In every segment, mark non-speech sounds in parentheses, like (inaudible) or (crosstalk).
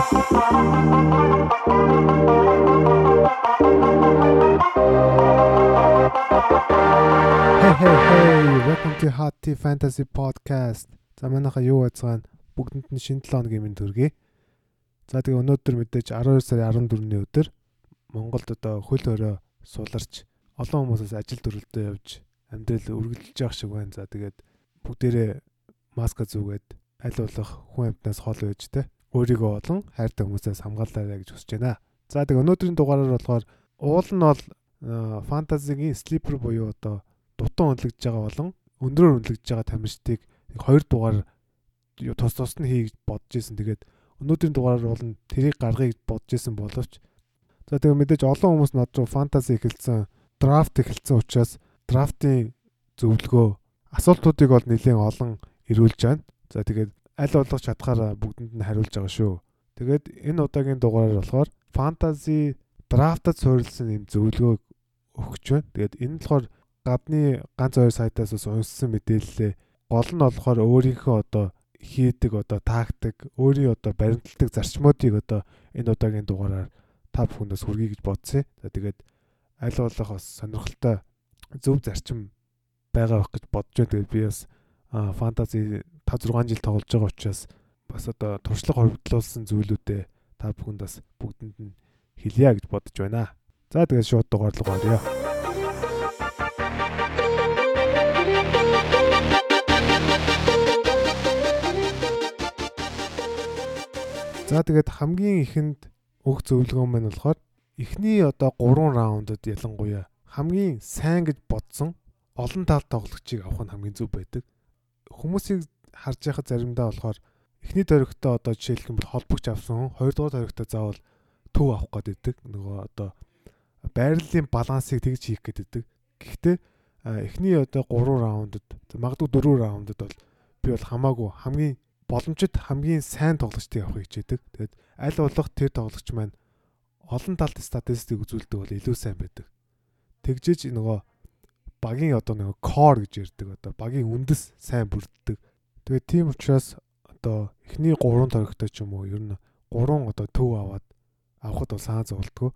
Welcome to Hot Tea Fantasy Podcast. За манайха юу байцгаана? Бүгдэнд нь шинэ 7 хоногийн минь төргий. За тэгээ өнөөдөр мэдээж 12 сарын 14-ний өдөр Монголд одоо хөл өрөө суларч олон хүмүүсээс ажил төрөлдөө явж амьдрал үргэлжлэж явах шиг байна. За тэгээд бүгдээрээ маска зүгээд аль болох хүн амьтнаас хол байж тэ өөрийгөө болон хайртай хүмүүсээс хамгаалаарай гэж хүсэж байна. За тэгээ өнөөдрийн дугаараар болохоор уул нь бол фэнтезигийн слипер буюу одоо дутан үнэлэгдэж байгаа болон өндрөөр үнэлэгдэж байгаа тамирчдыг хоёр дугаар тус тус нь хий гэж бодож исэн. Тэгээд өнөөдрийн дугаараар бол тэрийг гаргая гэж бодож исэн боловч за тэгээ мэдээж олон хүмүүс над руу фэнтези эхэлсэн, драфт эхэлсэн учраас драфтын зөвлөгөө асуултуудыг бол нэлээд олон ирүүлж байна. За тэгээд аль болох чадхаараа бүгдэнд нь хариулж байгаа шүү. Тэгээд энэ удаагийн дугаараар болохоор фэнтези драфтад суурилсан юм зөвлөгөө өгч байна. Тэгээд энэ болохоор гадны ганц хоёр сайтаас бас унссан мэдээлэлээ гол нь болохоор өөрийнхөө одоо хийдэг одоо тактик, өөрийн одоо баримтлагдаг зарчмуудыг одоо энэ удаагийн дугаараар та бүхэндээс хүргэе гэж бодсон. За тэгээд аль болох бас сонирхолтой зөв зарчим байгаа байх гэж бодож байна. Тэгээд би бас фэнтези 5 6 жил тоглож байгаа учраас бас одоо туршлага хувьдлуулсан зүйлүүдээ та бүхэнд бас бүгдэнд нь хэлье гэж бодож байна. За тэгээд шууд дугаарлага орё. За тэгээд хамгийн ихэнд өг зөвлөгөө маань болохоор эхний одоо 3 раундад ялангуяа хамгийн сайн гэж бодсон олон тал тоглогчийг авах нь хамгийн зөв байдаг. Хүмүүсийг харж байхад заримдаа болохоор эхний дөрөгтөө одоо жишээлх юм бол холбогч авсан, хоёрдугаар дөрөгтөө заавал төв авах байдаг. Нөгөө одоо байрлалын балансыг тэгж хийх байдаг. Гэхдээ эхний одоо 3 раундад магадгүй 4 раундад бол би бол хамаагүй хамгийн боломжит хамгийн сайн тоглогчдыг авахыг хичээдэг. Тэгээд аль болох тэр тоглогч маань олон талт статистик үзүүлдэг бол илүү сайн байдаг. Тэгжиж нөгөө багийн одоо нөгөө core гэж ярьдаг одоо багийн үндэс сайн бүрддэг. Тэгээд тийм учраас одоо эхний 3 төрөгтэй ч юм уу ер нь 3 одоо төв аваад авахд бол саан зовлтгоо.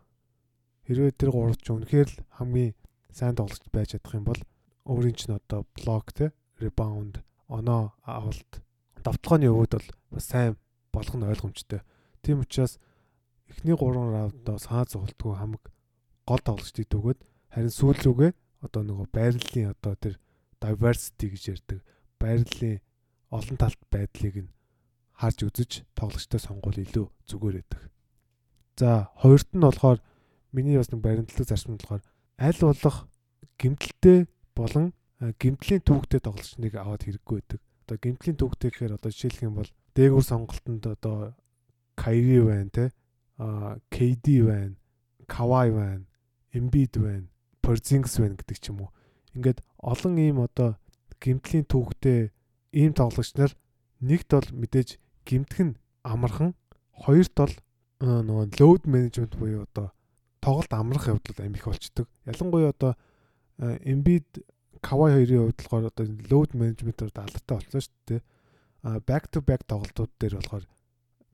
Хэрвээ тэр 3 ч үнэхээр л хамгийн сайн тоглогч байж чадах юм бол өөрийн чинь одоо блок те ребаунд оноо авалт давталгааны өвөд бол бас сайн болох нь ойлгомжтой. Тийм учраас эхний 3 раундаа саа зогтолтгүй хамаг гол тоглогчдыг төгөөд харин сүүл рүүгээ одоо нөгөө байрлалын одоо тэр diversity гэж ярьдаг байрлалын олон талт байдлыг нь харж үзэж тоглогчтой сонгуул илүү зүгээр байдаг. За хоёрт нь болохоор миний бас нэг баримтлаг зарчим болохоор аль болох гимтэлтэй болон гимтлийн түүхтэй тоглогчныг аваад хэрэггүй байдаг одоо гимтлийн төвхтэй гэхээр одоо жишээлх юм бол дээгүүр сонголтонд одоо Кайри байна те а KD байна, Kawhi байна, Embiid байна, Porzingis байна гэдэг ч юм уу. Ингээд олон ийм одоо гимтлийн түүхтэй ийм тоглогч нар нэгт бол мэдээж гимтэх нь амархан, хоёрт бол нөгөө load management буюу одоо тоглолт амрах явдал амих болчдөг. Ялангуяа одоо Embiid Кавай хоёрын хувьд болохоор одоо load management-ээр алдартай болсон шүү дээ. А back to back тоглолтууд дээр болохоор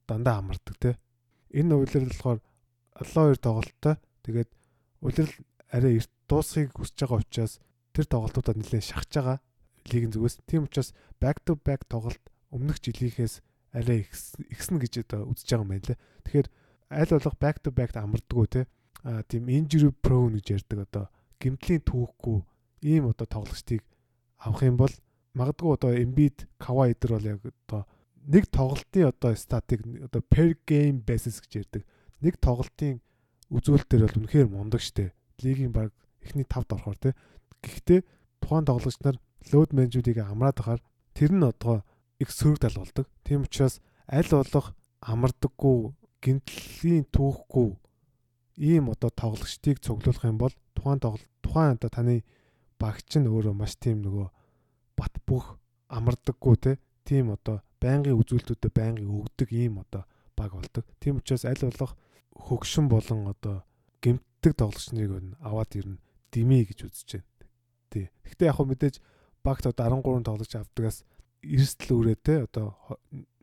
дандаа амардаг те. Энэ үйлрэл болохоор олон хоёр тоглолттой. Тэгээд үйлрэл арай эрт дуусхийг хүсэж байгаа учраас тэр тоглолтуудад нэлээд шахаж байгаа лигийн зүгээс. Тийм учраас back to back тоглолт өмнөх жилийнхээс арай ихсэн гэж одоо үзэж байгаа юм байна лээ. Тэгэхээр аль болох back to back амардггүй те. А тийм injury prone гэж ярьдаг одоо гимтлийн түүхгүй ийм одоо тоглогчдыг авах юм бол магадгүй одоо Embiid, Kawhi эдэр бол яг одоо нэг тоглолтын одоо статик одоо per game basis гэж ярьдаг. Нэг тоглолтын үзүүлэлтээр бол үнэхээр мундаг штэ. Лигийн баг эхний 5-д орохоор тий. Гэхдээ тухайн тоглогч нар load management-ийг амраад байхаар тэр нь одоо их сөрөг тал болдог. Тийм учраас аль болох амардаггүй, гинтлийн түүхгүй ийм одоо тоглогчдыг цуглуулах юм бол тухайн тоглолт тухайн одоо таны багч нь өөрөө маш тийм нөгөө бат бөх амардаггүй те тийм одоо байнгын үзүүлэлтүүдэд байнгын өгдөг ийм одоо баг болдог. Тийм учраас аль болох хөгшин болон одоо гэмтдэг тоглогчныг аваад ирнэ дими гэж үзэж байна. Тий. Гэхдээ яг хөө мэдээж багт одоо 13 тоглогч авдагаас эрсдэл үрээтэй одоо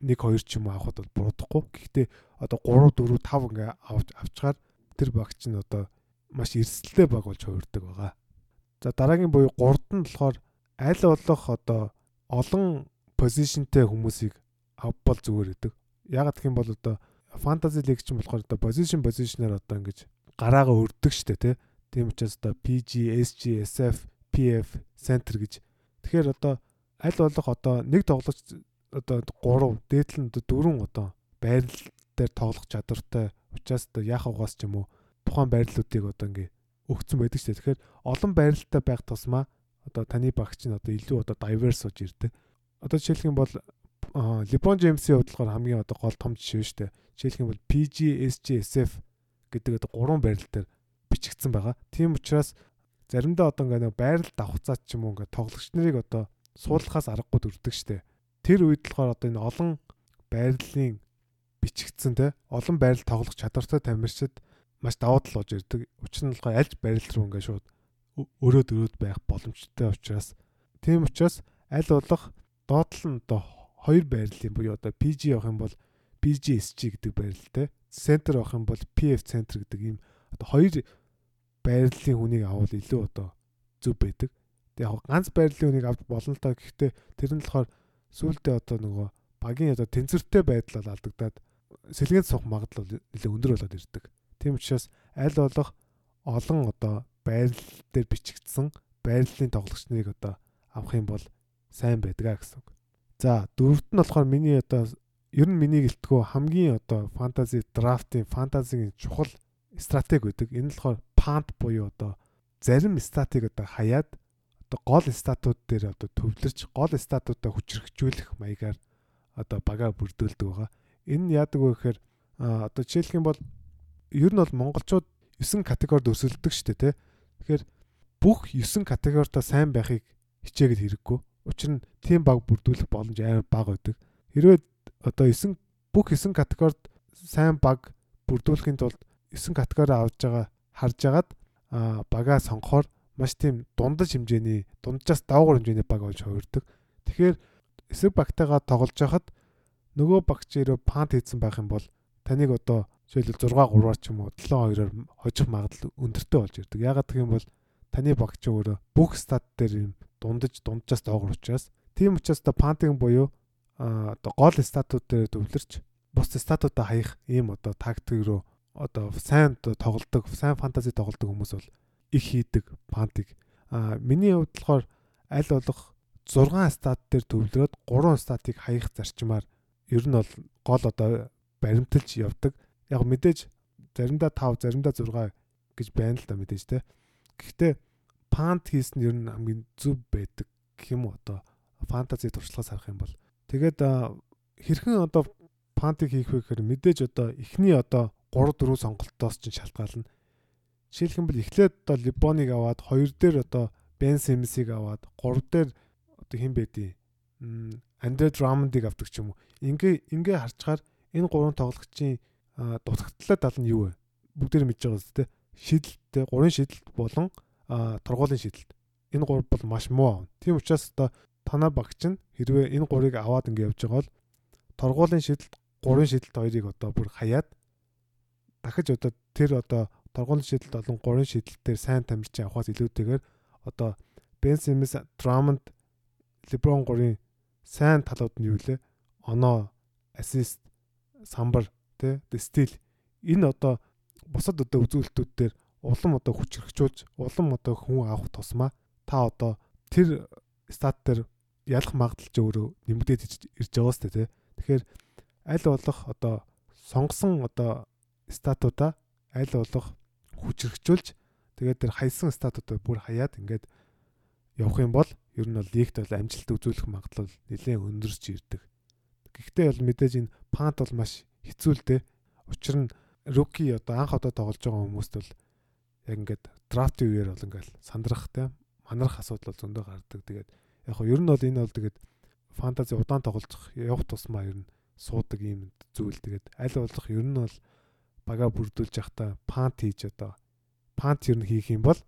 1 2 ч юм авахд бол буруудахгүй. Гэхдээ одоо 3 4 5 ингээ авч авчгаар тэр багч нь одоо маш эрсдэлтэй баг болж хувирдаг байгаа. За дараагийн буюу 3-т нь болохоор аль болох одоо олон позишнтэй хүмүүсийг авбал зүгээр гэдэг. Ягаад гэх юм бол одоо фэнтези лиг ч юм болохоор одоо позишн позишнаар одоо ингэж гараагаа өрдөг штэ тий. Тийм учраас одоо PG, SG, SF, PF, center гэж. Тэгэхээр одоо аль болох одоо нэг тоглогч одоо 3 дээдл нь 4 одоо байрал дээр тоглох чадвартай учраас одоо яах угаас ч юм уу тухайн байрлалуудыг одоо ингээ өгцөн байдаг шүү дээ. Тэгэхээр олон байралтай байх тусмаа одоо таны багч нь одоо илүү одоо diverse болж ирдэг. Одоо жишээлх юм бол LeBron James-ийн хувьд болохоор хамгийн одоо гол том жишээ шүү дээ. Жишээлх юм бол PG, SG, SF гэдэг одоо гурван байрал дээр бичигдсэн байгаа. Тийм учраас заримдаа одоо ингээ байрал давхцаад ч юм уу ингээ тоглогч нарыг одоо суулгахаас аргагүй дүрдэг штэ. Тэр үед болохоор одоо энэ олон байрлалын бичигдсэн те олон байрал тоглох чадвартай тамирчид маш давуу тал болж ирдэг. Учир нь болохоор альж байрал руу ингээд шууд өрөөд өрөөд байх боломжтой учраас тийм учраас аль болох доотлол нь одоо хоёр байрлалын буюу одоо PG явах юм бол PGSG гэдэг байрлалтай. Центр авах юм бол PF центр гэдэг ийм одоо хоёр байрлалын хүнийг авал илүү одоо зөв байдаг. Тэг яг ганц байрлалын үнийг авч болно л та гэхдээ тэр нь болохоор сүултээ одоо нөгөө багийн одоо тэнцвэртэй байдал бол алдагдаад сэлгээнд суух магадлал нэлээд өндөр болоод ирдэг. Тийм учраас аль болох олон одоо байрлал дээр бичигдсэн байрлалын тоглогч нарыг одоо авах юм бол сайн байдгаа гэсэн үг. За дөрөвт нь болохоор миний одоо ер нь миний гэлтгөө хамгийн одоо фэнтези драфтын фэнтезигийн чухал стратеги байдаг. Энэ нь болохоор пант буюу одоо зарим статыг одоо хаяад одоо гол статууд дээр одоо төвлөрч гол статуудаа хүчрхжүүлэх маягаар одоо багаа бүрдүүлдэг байгаа. Энэ яадаг вэ гэхээр одоо жишээлх юм бол ер нь бол монголчууд 9 категорид өрсөлдөг шүү дээ тий. Тэгэхээр бүх 9 категоридоо сайн байхыг хичээгээд хэрэггүй. Учир нь тийм баг бүрдүүлэх боломж амар бага байдаг. Хэрвээ одоо 9 бүх 9 категорид сайн баг бүрдүүлэхийн тулд 9 категори авж байгаа харж агаад багаа сонгохоор маш тийм дундаж хэмжээний дунджаас даавар хэмжээний баг болж хувирдаг. Тэгэхээр эсрэг багтайгаа тоглож байхад нөгөө багч ирөө пант хийсэн байх юм бол таныг одоо жишээлбэл 6 3-аар ч юм уу 7 2-оор хожих магадлал өндөртэй болж ирдэг. Ягаад гэх юм бол таны багч өөрөө бүх стат дээр юм дундаж дунджаас доогор учраас тийм учраас одоо пантинг буюу одоо гол статууд дээр төвлөрч бус статуудаа хаях ийм одоо тактик руу одоо сайн тоглодог, сайн фэнтези тоглодог хүмүүс бол их хийдэг пантыг. А миний хувьд болохоор аль болох 6 стат дээр төвлөрөөд 3 статыг хаях зарчмаар ер нь бол гол одоо баримталж явдаг. Яг мэдээж заримдаа 5, заримдаа 6 гэж байна л да мэдээж те. Гэхдээ пант хийсэн ер нь хамгийн зөв байдаг гэх юм уу одоо фэнтези туршлагаас харах юм бол. Тэгээд хэрхэн одоо пантыг хийх вэ гэхээр мэдээж одоо эхний одоо 3 4 сонголтоос ч шалтгаална. Жишээлх юм бол эхлээд одоо Либоныг аваад хоёр дээр одоо Бен Симсийг аваад гурав дээр одоо хэн байдیں۔ Андре Драмондыг авдаг ч юм уу. Ингээ ингээ харчаар энэ гурван тоглогчийн дутагдлаа тал нь юу вэ? Бүгдээр мэдж байгаа зү тэ. Шидэлттэй гурван шидэлт болон тургуулын шидэлт. Энэ гурав бол маш муу аав. Тийм учраас одоо танаа багч нь хэрвээ энэ гурыг аваад ингээ явж байгаа бол тургуулын шидэлт, гурван шидэлт хоёрыг одоо бүр хаяад дахиж одоо тэр одоо торгуулийн шийдэлт болон гурван шийдэлтээр сайн тамирчин авахаас илүүтэйгээр одоо Бен Симс, Драмонд, Леброн гурийн сайн талууд нь юу лээ? Оноо, ассист, самбар, тэ, стил энэ одоо бусад одоо үзүүлэлтүүд дээр улам одоо хүч хөргчүүлж, улам одоо хүн авах тусмаа та одоо тэр стат дээр ялах магадлал ч өөрөө нэмэгдээд ирж байгаа сте тэ. Тэгэхээр аль болох одоо сонгосон одоо статуудаа аль болох хүчрхжүүлж тэгээд тэр хайсан статуудыг бүр хаяад ингээд явах юм бол ер нь бол лигт бол амжилт үзүүлэх магадлал нэлээд өндөрч ирдэг. Гэхдээ бол мэдээж энэ пант бол маш хэцүү л дээ. Учир нь руки одоо анх одоо тоглож байгаа хүмүүст бол яг ингээд драфтын үеэр бол ингээд сандрах те манарах асуудал бол зөндөө гардаг. Тэгээд яг хөө ер нь бол энэ бол тэгээд фэнтези удаан тоглох явах тусмаа ер нь суудаг юм зүйл. Тэгээд аль болох ер нь бол бага бүрдүүлж явахдаа пант хийж одоо пант нь хийх юм бол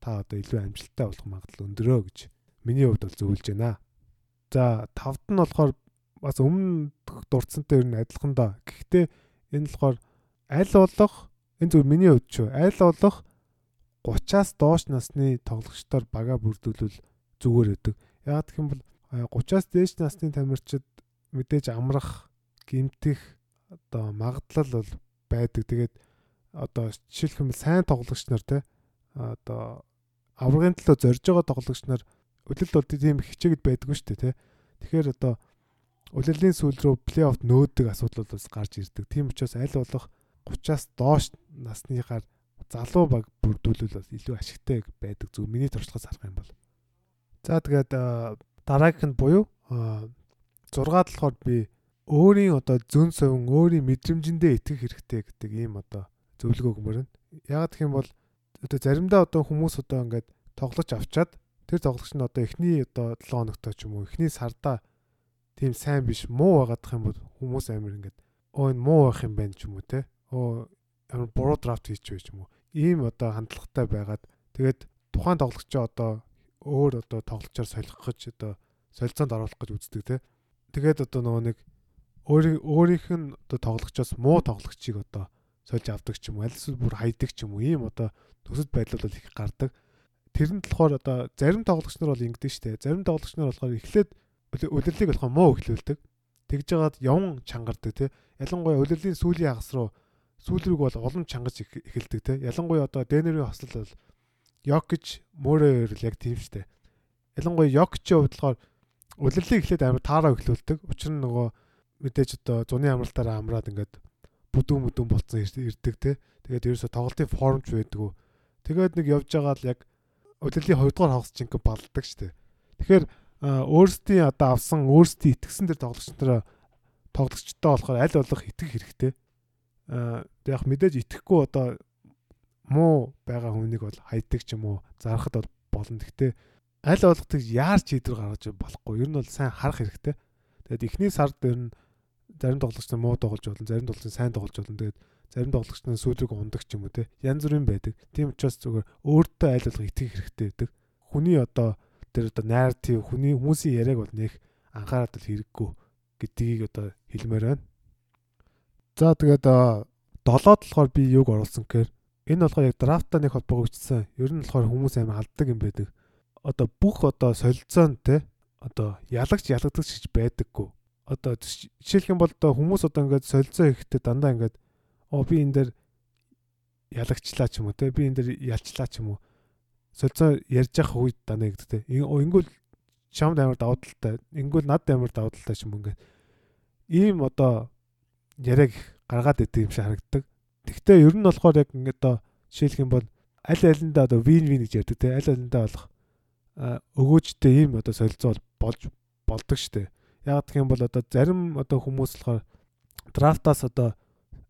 та одоо илүү амжилттай болох магадлал өндөрөө гэж миний хувьд бол зөвлөж байна. За тавд нь болохоор бас өмнө дурдсантай ер нь адилхан да. Гэхдээ энэ болохоор аль болох энэ зөв миний хувьд ч аль болох 30-аас доош насны тоглогчдоор бага бүрдүүлвэл зүгээр өгдөг. Яг гэх юм бол 30-аас дээш насны тамирчид мэдээж амрах, гимтэх одоо магадлал бол байдаг. Тэгээд одоо жишээлх юм сайн тоглогч нар те одоо аврагын төлөө зорж байгаа тоглогч нар үлэлт бол тийм хичээгэд байдгүй шүү дээ те. Тэгэхээр одоо улирлын сүүл рүү плей-офф нөөдөг асуудал бас гарч ирдэг. Тийм учраас аль болох 30-аас доош насныхаар залуу баг бүрдүүлвэл бас илүү ашигтай байдаг зөв миний туршлагаас харах юм бол. За тэгээд дараагийнх нь буюу 6-д болохоор би өөрийн одоо зөн совин өөрийн мэдрэмжэндээ итгэх хэрэгтэй гэдэг ийм одоо зөвлөгөө өгмөр нь. Яг гэх юм бол одоо заримдаа одоо хүмүүс одоо ингээд тоглож авчаад тэр тоглогч нь одоо эхний одоо 7 хоногтой ч юм уу эхний сарда тийм сайн биш муу байгаадах юм бол хүмүүс амир ингээд оо энэ муу байх юм байна ч юм уу те. Оо амир буруу драфт хийчих вэ ч юм уу. Ийм одоо хандлагатай байгаад тэгээд тухайн тоглогчоо одоо өөр одоо тоглолчоор солих гэж одоо солилцоонд оруулах гэж үздэг те. Тэгээд одоо нөгөө нэг өөрийнх нь одоо тоглогчоос муу тоглогчийг одоо сольж авдаг ч юм уу аль эсвэл бүр хайдаг ч юм уу ийм одоо төсөд байдал бол их гардаг. Тэр нь болохоор одоо зарим тоглогч нар бол ингэдэж штэ. Зарим тоглогч нар болохоор эхлээд үлрэлийг болохоо муу эхлүүлдэг. Тэгж жагаад явн чангардаг тий. Ялангуяа үлрэлийн сүүлийн хагас руу сүүл рүүг бол улам чангаж эхэлдэг тий. Ялангуяа одоо Дэнерийн хослол бол Йокич мөрөөр л яг тийм штэ. Ялангуяа Йокичийн хувьд болохоор үлрэлийг эхлээд амар таараа эхлүүлдэг. Учир нь нөгөө мэдээж одоо зуны амралтаараа амраад ингээд бүдүүн бүдүүн болцсон ирдэг те. Тэгээд ерөөсө тоглолтын формч байдгүй. Тэгээд нэг явж байгаа л яг удирлын 2 дугаар хагас чинь балдаг штэ. Тэгэхээр өөрсдийн одоо авсан өөрсдийн итгэсэн тэр тоглогчдоо тоглогчтой болохоор аль болох итгэх хэрэгтэй. Аа яг мэдээж итгэхгүй одоо муу байгаа хүнийг бол хайдаг ч юм уу зарахад бол болно. Гэхдээ аль болох тэг яарч хийдэр гаргаж болохгүй. Ер нь бол сайн харах хэрэгтэй. Тэгээд эхний сард ер нь зарим тоглогч нар муу тоглож болно, зарим тоглогч сайн тоглож болно. Тэгээд зарим тоглогч нар сүүлрэг ундаг ч юм уу те. Янз бүрийн байдаг. Тийм учраас зүгээр өөртөө айл болох итгэх хэрэгтэй байдаг. Хүний одоо тэр одоо нарратив, хүний хүмүүсийн яриаг бол нэх анхаарал хэрэггүй гэдгийг одоо хэлмээр байна. За тэгээд долоод болохоор би юг оруулсан гэхээр энэ болохоор яг драфтаа нэг холбоог өгчсөн. Ер нь болохоор хүмүүс амар алддаг юм байдаг. Одоо бүх одоо солилцоон те одоо ялагч ялагдагч гэж байдаггүй одоо жишээлх юм бол одоо хүмүүс одоо ингээд солилцоо хийхдээ дандаа ингээд оо би энэ дээр ялагчлаа ч юм уу те би энэ дээр ялчлаа ч юм уу солилцоо ярьж явах үед дандаа гэдэг те ингүүл чамд амар давуу талтай ингүүл над амар давуу талтай ч юм ингээд ийм одоо яриаг гаргаад идэв юм шиг харагддаг. Тэгвэл ер нь болохоор яг ингээд одоо жишээлх юм бол аль алиндаа одоо вин вин гэж ярьдаг те аль алиндаа болох өгөөжтэй ийм одоо солилцоо болж болдог штэ. Яг гэх юм бол одоо зарим одоо хүмүүс болохоор драфтаас одоо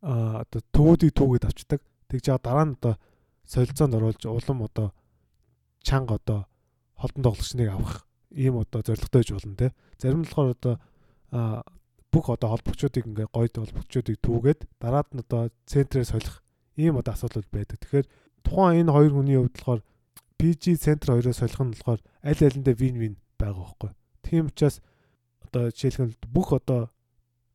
одоо төвүүдийг түүгээд авчдаг. Тэгж яа дараа нь одоо солилцоонд оруулж улам одоо чанга одоо холдон тоглогчныг авах ийм одоо зорилготой байж болно те. Зарим нь болохоор одоо бүх одоо холбогчдыг ингээ гоё холбогчдыг түүгээд дараад нь одоо центрээр солих ийм одоо асуудал байдаг. Тэгэхээр тухайн энэ хоёр хүний хувьд болохоор PG центр хоёроо солих нь болохоор аль алиндаа вин вин байгаа байхгүй. Тийм учраас одоо жишээлбэл бүх одоо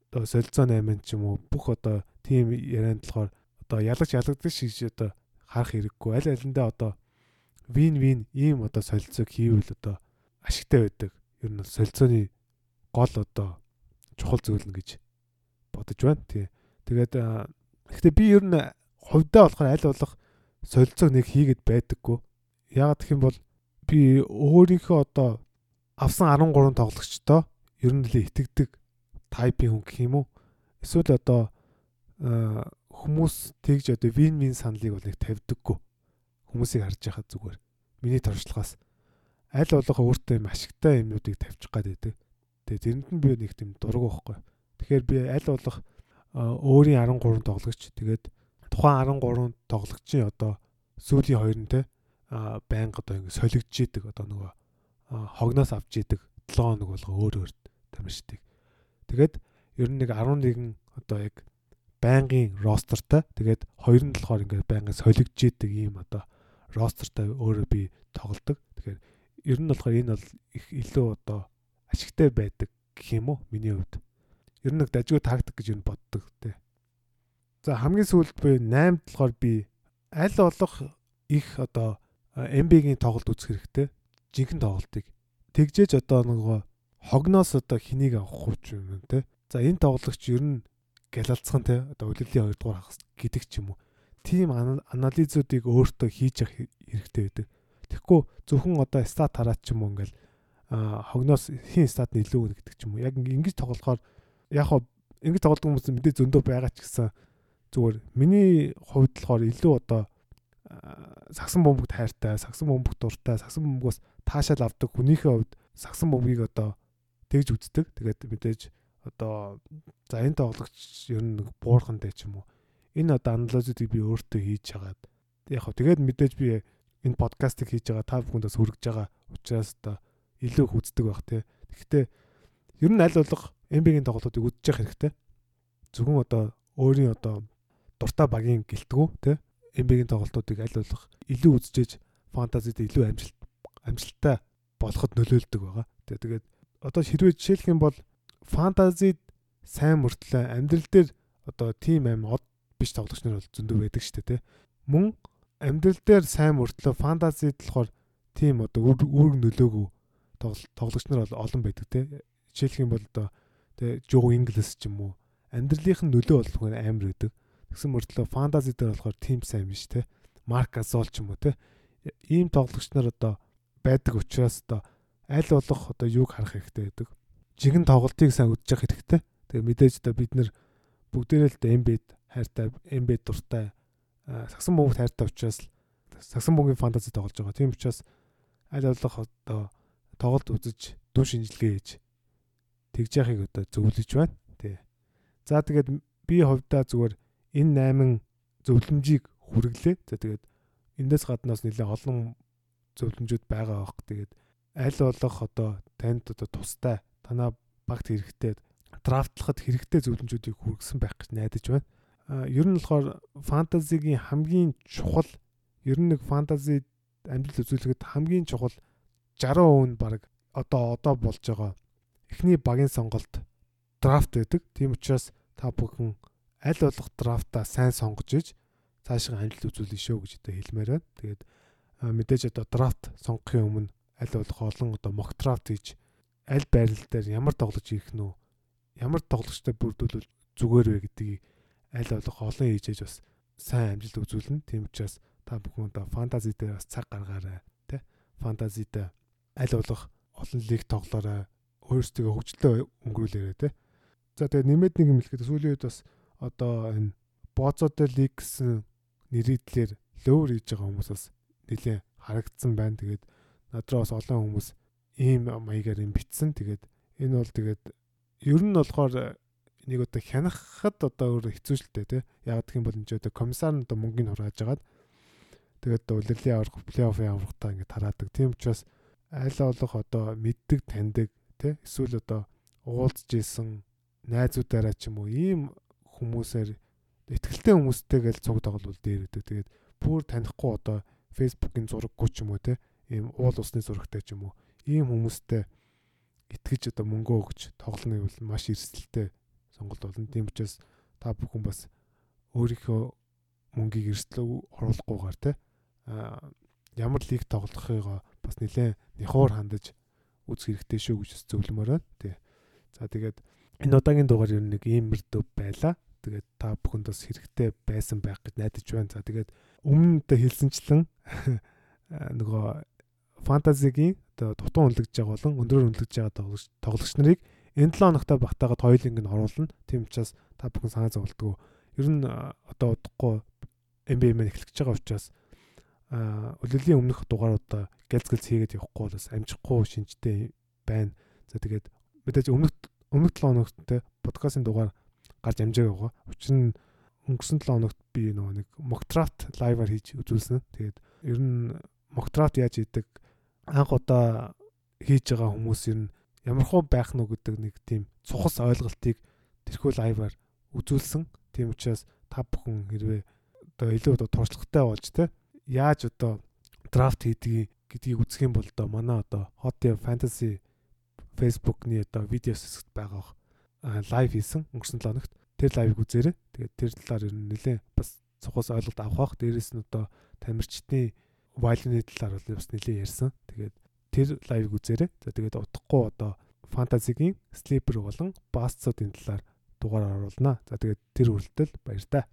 одоо солилцоо 8 ч юм уу бүх одоо тим ярианд болохоор одоо ялагч ялагддаг шиг одоо харах хэрэггүй аль алиндаа одоо вин вин ийм одоо солилцоог хийвэл одоо ашигтай байдаг. Ер нь солилцооны гол одоо чухал зүйл нь гэж бодож байна. Тий. Тэгээд гэхдээ би ер нь хувьдаа болохоор аль болох солилцоог нэг хийгээд байдаггүй. Яагаад гэх юм бол би өөрийнхөө одоо авсан 13 тоглогчтой ер нь л итгэдэг тайпын хүн гэх юм уу? Эсвэл одоо хүмүүс тэгж одоо вин вин саналыг бол нэг тавьдаггүй. Хүмүүсийг харж байхад зүгээр. Миний туршлагаас аль болох өөртөө юм ашигтай юмнуудыг тавьчих гад байдаг. Тэгээ тэрэнд нь би нэг тийм дург байхгүй. Тэгэхээр би аль болох өөрийн 13 тоглогч тэгээд тухайн 13 тоглогчийн одоо сүүлийн хоёр нь те байнга одоо ингэ солигдж идэг одоо нөгөө хогноос авч идэг 7 хоног болго өөр өөр тамирчдыг. Тэгээд ер нь нэг 11 одоо яг байнгын ростертай. Тэгээд хоёр нь болохоор ингээд байнгын солигдж идэг ийм одоо ростертай өөрөө би тоглодог. Тэгэхээр ер нь болохоор энэ бол их илүү одоо ашигтай байдаг гэх юм уу миний хувьд. Ер нь нэг дажгүй тактик гэж юу боддог те. За хамгийн сүүлд би 8 болохоор би аль болох их одоо MB-гийн тоглолт үзэх хэрэгтэй. Жинхэнэ тоглолтыг. Тэгжээж одоо нөгөө хогноос одоо хэнийг авах ч юм те. За энэ тоглогч ер нь гэлалцхан те одоо үлэлийн 2 дугаар хагас гэдэг ч юм уу. Тим анализуудыг өөртөө хийж явах хэрэгтэй байдаг. Тэгэхгүй зөвхөн одоо стат хараад ч юм уу ингээл хогноос хин стат нь илүү гэдэг ч юм уу. Яг ингэж тоглохоор яг хоо ингэж тоглодог хүмүүс мэдээ зөндөө байгаа ч гэсэн зүгээр миний хувьд болохоор илүү одоо сагсан бомбогт хайртай, сагсан бомбогт дуртай, сагсан бомбогоос таашаал авдаг хүнийхээ хувьд сагсан бомбыг одоо тэгж үздэг. Тэгээд мэдээж одоо за энэ тоглогч ер нь буурхантай ч юм уу. Энэ одоо анализуудыг би өөртөө хийж хагаад яг хөө тэгээд мэдээж би энэ подкастыг хийж байгаа та бүхэндээс хүргэж байгаа учраас одоо илүү их үздэг байх те. Тэгэхдээ ер нь аль болох NBA-гийн тоглолтуудыг үзэж явах хэрэгтэй. Зөвхөн одоо өөрийн одоо дуртай багийн гэлтгүү те. NBA-гийн тоглолтуудыг аль болох илүү үзчихэж фантазид илүү амжилт амжилттай болоход нөлөөлдөг байгаа. Тэгээд одоо хэрвээ жишээлх юм бол фантазид сайн мөртлөө амьдрал дээр одоо тим аим од биш тоглогч нар бол зөндөө байдаг шүү дээ тий. Мөн амьдрал дээр сайн мөртлөө фантазид болохоор тим одоо үүрэг нөлөөгөө тоглогч нар бол олон байдаг тий. Жишээлх юм бол одоо тий Жо Инглис ч юм уу амьдралынх нь нөлөө болох амар байдаг. Тэгсэн мөртлөө фантази дээр болохоор тим сайн биш тий. Марк Азол ч юм уу тий. Ийм тоглогч нар одоо байдаг учраас одоо аль болох одоо юуг харах хэрэгтэй байдаг жигэн тоглолтыг сайн үзэж явах хэрэгтэй. Тэгээ мэдээж одоо бид нэр бүгдээрээ л эмбед хайртай, эмбед дуртай, сагсан бөмбөг хайртай учраас сагсан бөмбөгийн фэнтези тоглож байгаа. Тийм учраас аль болох одоо тоглолт үзэж дүн шинжилгээ хийж тэгж яхийг одоо зөвлөж байна. Тий. За тэгээд би хувьдаа зүгээр энэ 8 зөвлөмжийг хүргэлээ. За тэгээд эндээс гаднаас нэлээ олон зөвлөмжүүд байгаа бох. Тэгээд аль болох одоо танд одоо тустай танаа багт хэрэгтэй драфтлахад хэрэгтэй зөвлөмжүүдийг хүргэсэн байх гэж найдаж байна. А ер нь болохоор фэнтезигийн хамгийн чухал ер нь нэг фэнтези амжилт үзүүлэхэд хамгийн чухал 60% нь баг одоо одоо болж байгаа эхний багийн сонголт драфт байдаг. Тийм учраас та бүхэн аль болох драфта сайн сонгож иж цаашаа амжилт үзүүлнэ шүү гэж одоо хэлмээр байна. Тэгээд мэдээж одоо драфт сонгохын өмнө аль болох олон одоо мок драфт хийж аль байрал дээр ямар тоглож ирэх нь үү? Ямар тоглогчтой бүрдүүлвэл зүгээр вэ гэдгийг аль болох олон хийжээж бас сайн амжилт үзүүлнэ. Тийм учраас та бүхэн одоо фэнтези дээр бас цаг гаргаарай, тэ? Фэнтези дээр аль болох олон лиг тоглоорой. Өөрсдөө хөгжлөө өнгөрүүлээрэй, тэ? За тэгээ нэмээд нэг юм хэлэхэд сүүлийн үед бас одоо энэ Боцотой лиг гэсэн нэрийдлэр лөөр хийж байгаа хүмүүсээс нэлээ харагдсан байна. Тэгээд надраа бас олон хүмүүс ийм маягаар юм битсэн. Тэгээд энэ бол тэгээд ер нь болохоор нэг одоо хянахад одоо өөр хэцүү л дээ тий. Яг гэх юм бол энэ одоо комиссар нь одоо мөнгөний хурааж агаад тэгээд улирлын аврах плей-оффын аврахтаа ингэ тараадаг. Тийм учраас айл олох одоо мэддэг таньдаг тий. Эсвэл одоо уулзж исэн найзуудаараа ч юм уу ийм хүмүүсээр ихтгэлтэй хүмүүстэйгээл цуг тоглол дээр өгдөг. Тэгээд бүр танихгүй одоо фейсбુકийн зураггүй ч юм уу тий. Ийм уул усны зурагтай ч юм уу ийм хүмүүстэй итгэж одоо мөнгө өгч тоглоно гэвэл маш эрсдэлтэй сонголт болно. Тийм учраас та бүхэн бас өөрийнхөө мөнгийг эрсдлөө оруулахгүйгээр те ямар лиг тоглохыгоо бас нэлээд нэхуур хандаж үзэх хэрэгтэй шүү гэж зөвлөмөр байна. Тий. За тэгээд энэ удаагийн дугаар ер нь нэг иймэрдүү байла. Тэгээд та бүхэнд бас хэрэгтэй байсан байх гэж найдаж байна. За тэгээд өмнө нь хэлсэнчлэн (laughs) нөгөө фэнтезигийн одоо дутуу үнэлэгдэж байгаа болон өндрөөр үнэлэгдэж байгаа тоглогч нарыг энэ 7 хоногтой багтаагаад хоёулынг нь оруулна. Тийм учраас та бүхэн санаа зовлтгоо. Ер нь одоо удахгүй NBA мэн эхлэж байгаа учраас а үлрэлийн өмнөх дугааруудаа гэлз гэлз хийгээд явахгүй бас амжихгүй шинжтэй байна. За тэгээд мэдээж өмнөх өмнөх 7 хоногт подкастын дугаар гарч амжааг байгаа. Учир нь өнгөрсөн 7 хоногт би нөгөө нэг Mockdraft live-аар хийж үзүүлсэн. Тэгээд ер нь Mockdraft яаж хийдэг анх удаа хийж байгаа хүмүүс ер нь ямар хөө байх нь гэдэг нэг тийм цухас ойлголтыг тэрхүү лайваар үзүүлсэн. Тийм учраас та бүхэн хэрвээ одоо илүү одоо туршлагатай болж те яаж одоо драфт хийдгийг гэдгийг үзэх юм бол одоо манай одоо hot fantasy Facebook-ны одоо видео хэсэгт байгаа лайв хийсэн өнгөрсөн 7 хоногт тэр лайвыг үзээрэй. Тэгээд тэр талаар ер нь нэлээ бас цухас ойлголт авах бах. Дээрээс нь одоо тамирчдын вайлны талаар бол бас нэлээ ярьсан. Тэгээд тэр лайвыг үзээрэй. За тэгээд удахгүй одоо фэнтезигийн слипер болон басцуудын талаар дугаар оруулнаа. За тэгээд тэр хүрэлтэл баяр таа.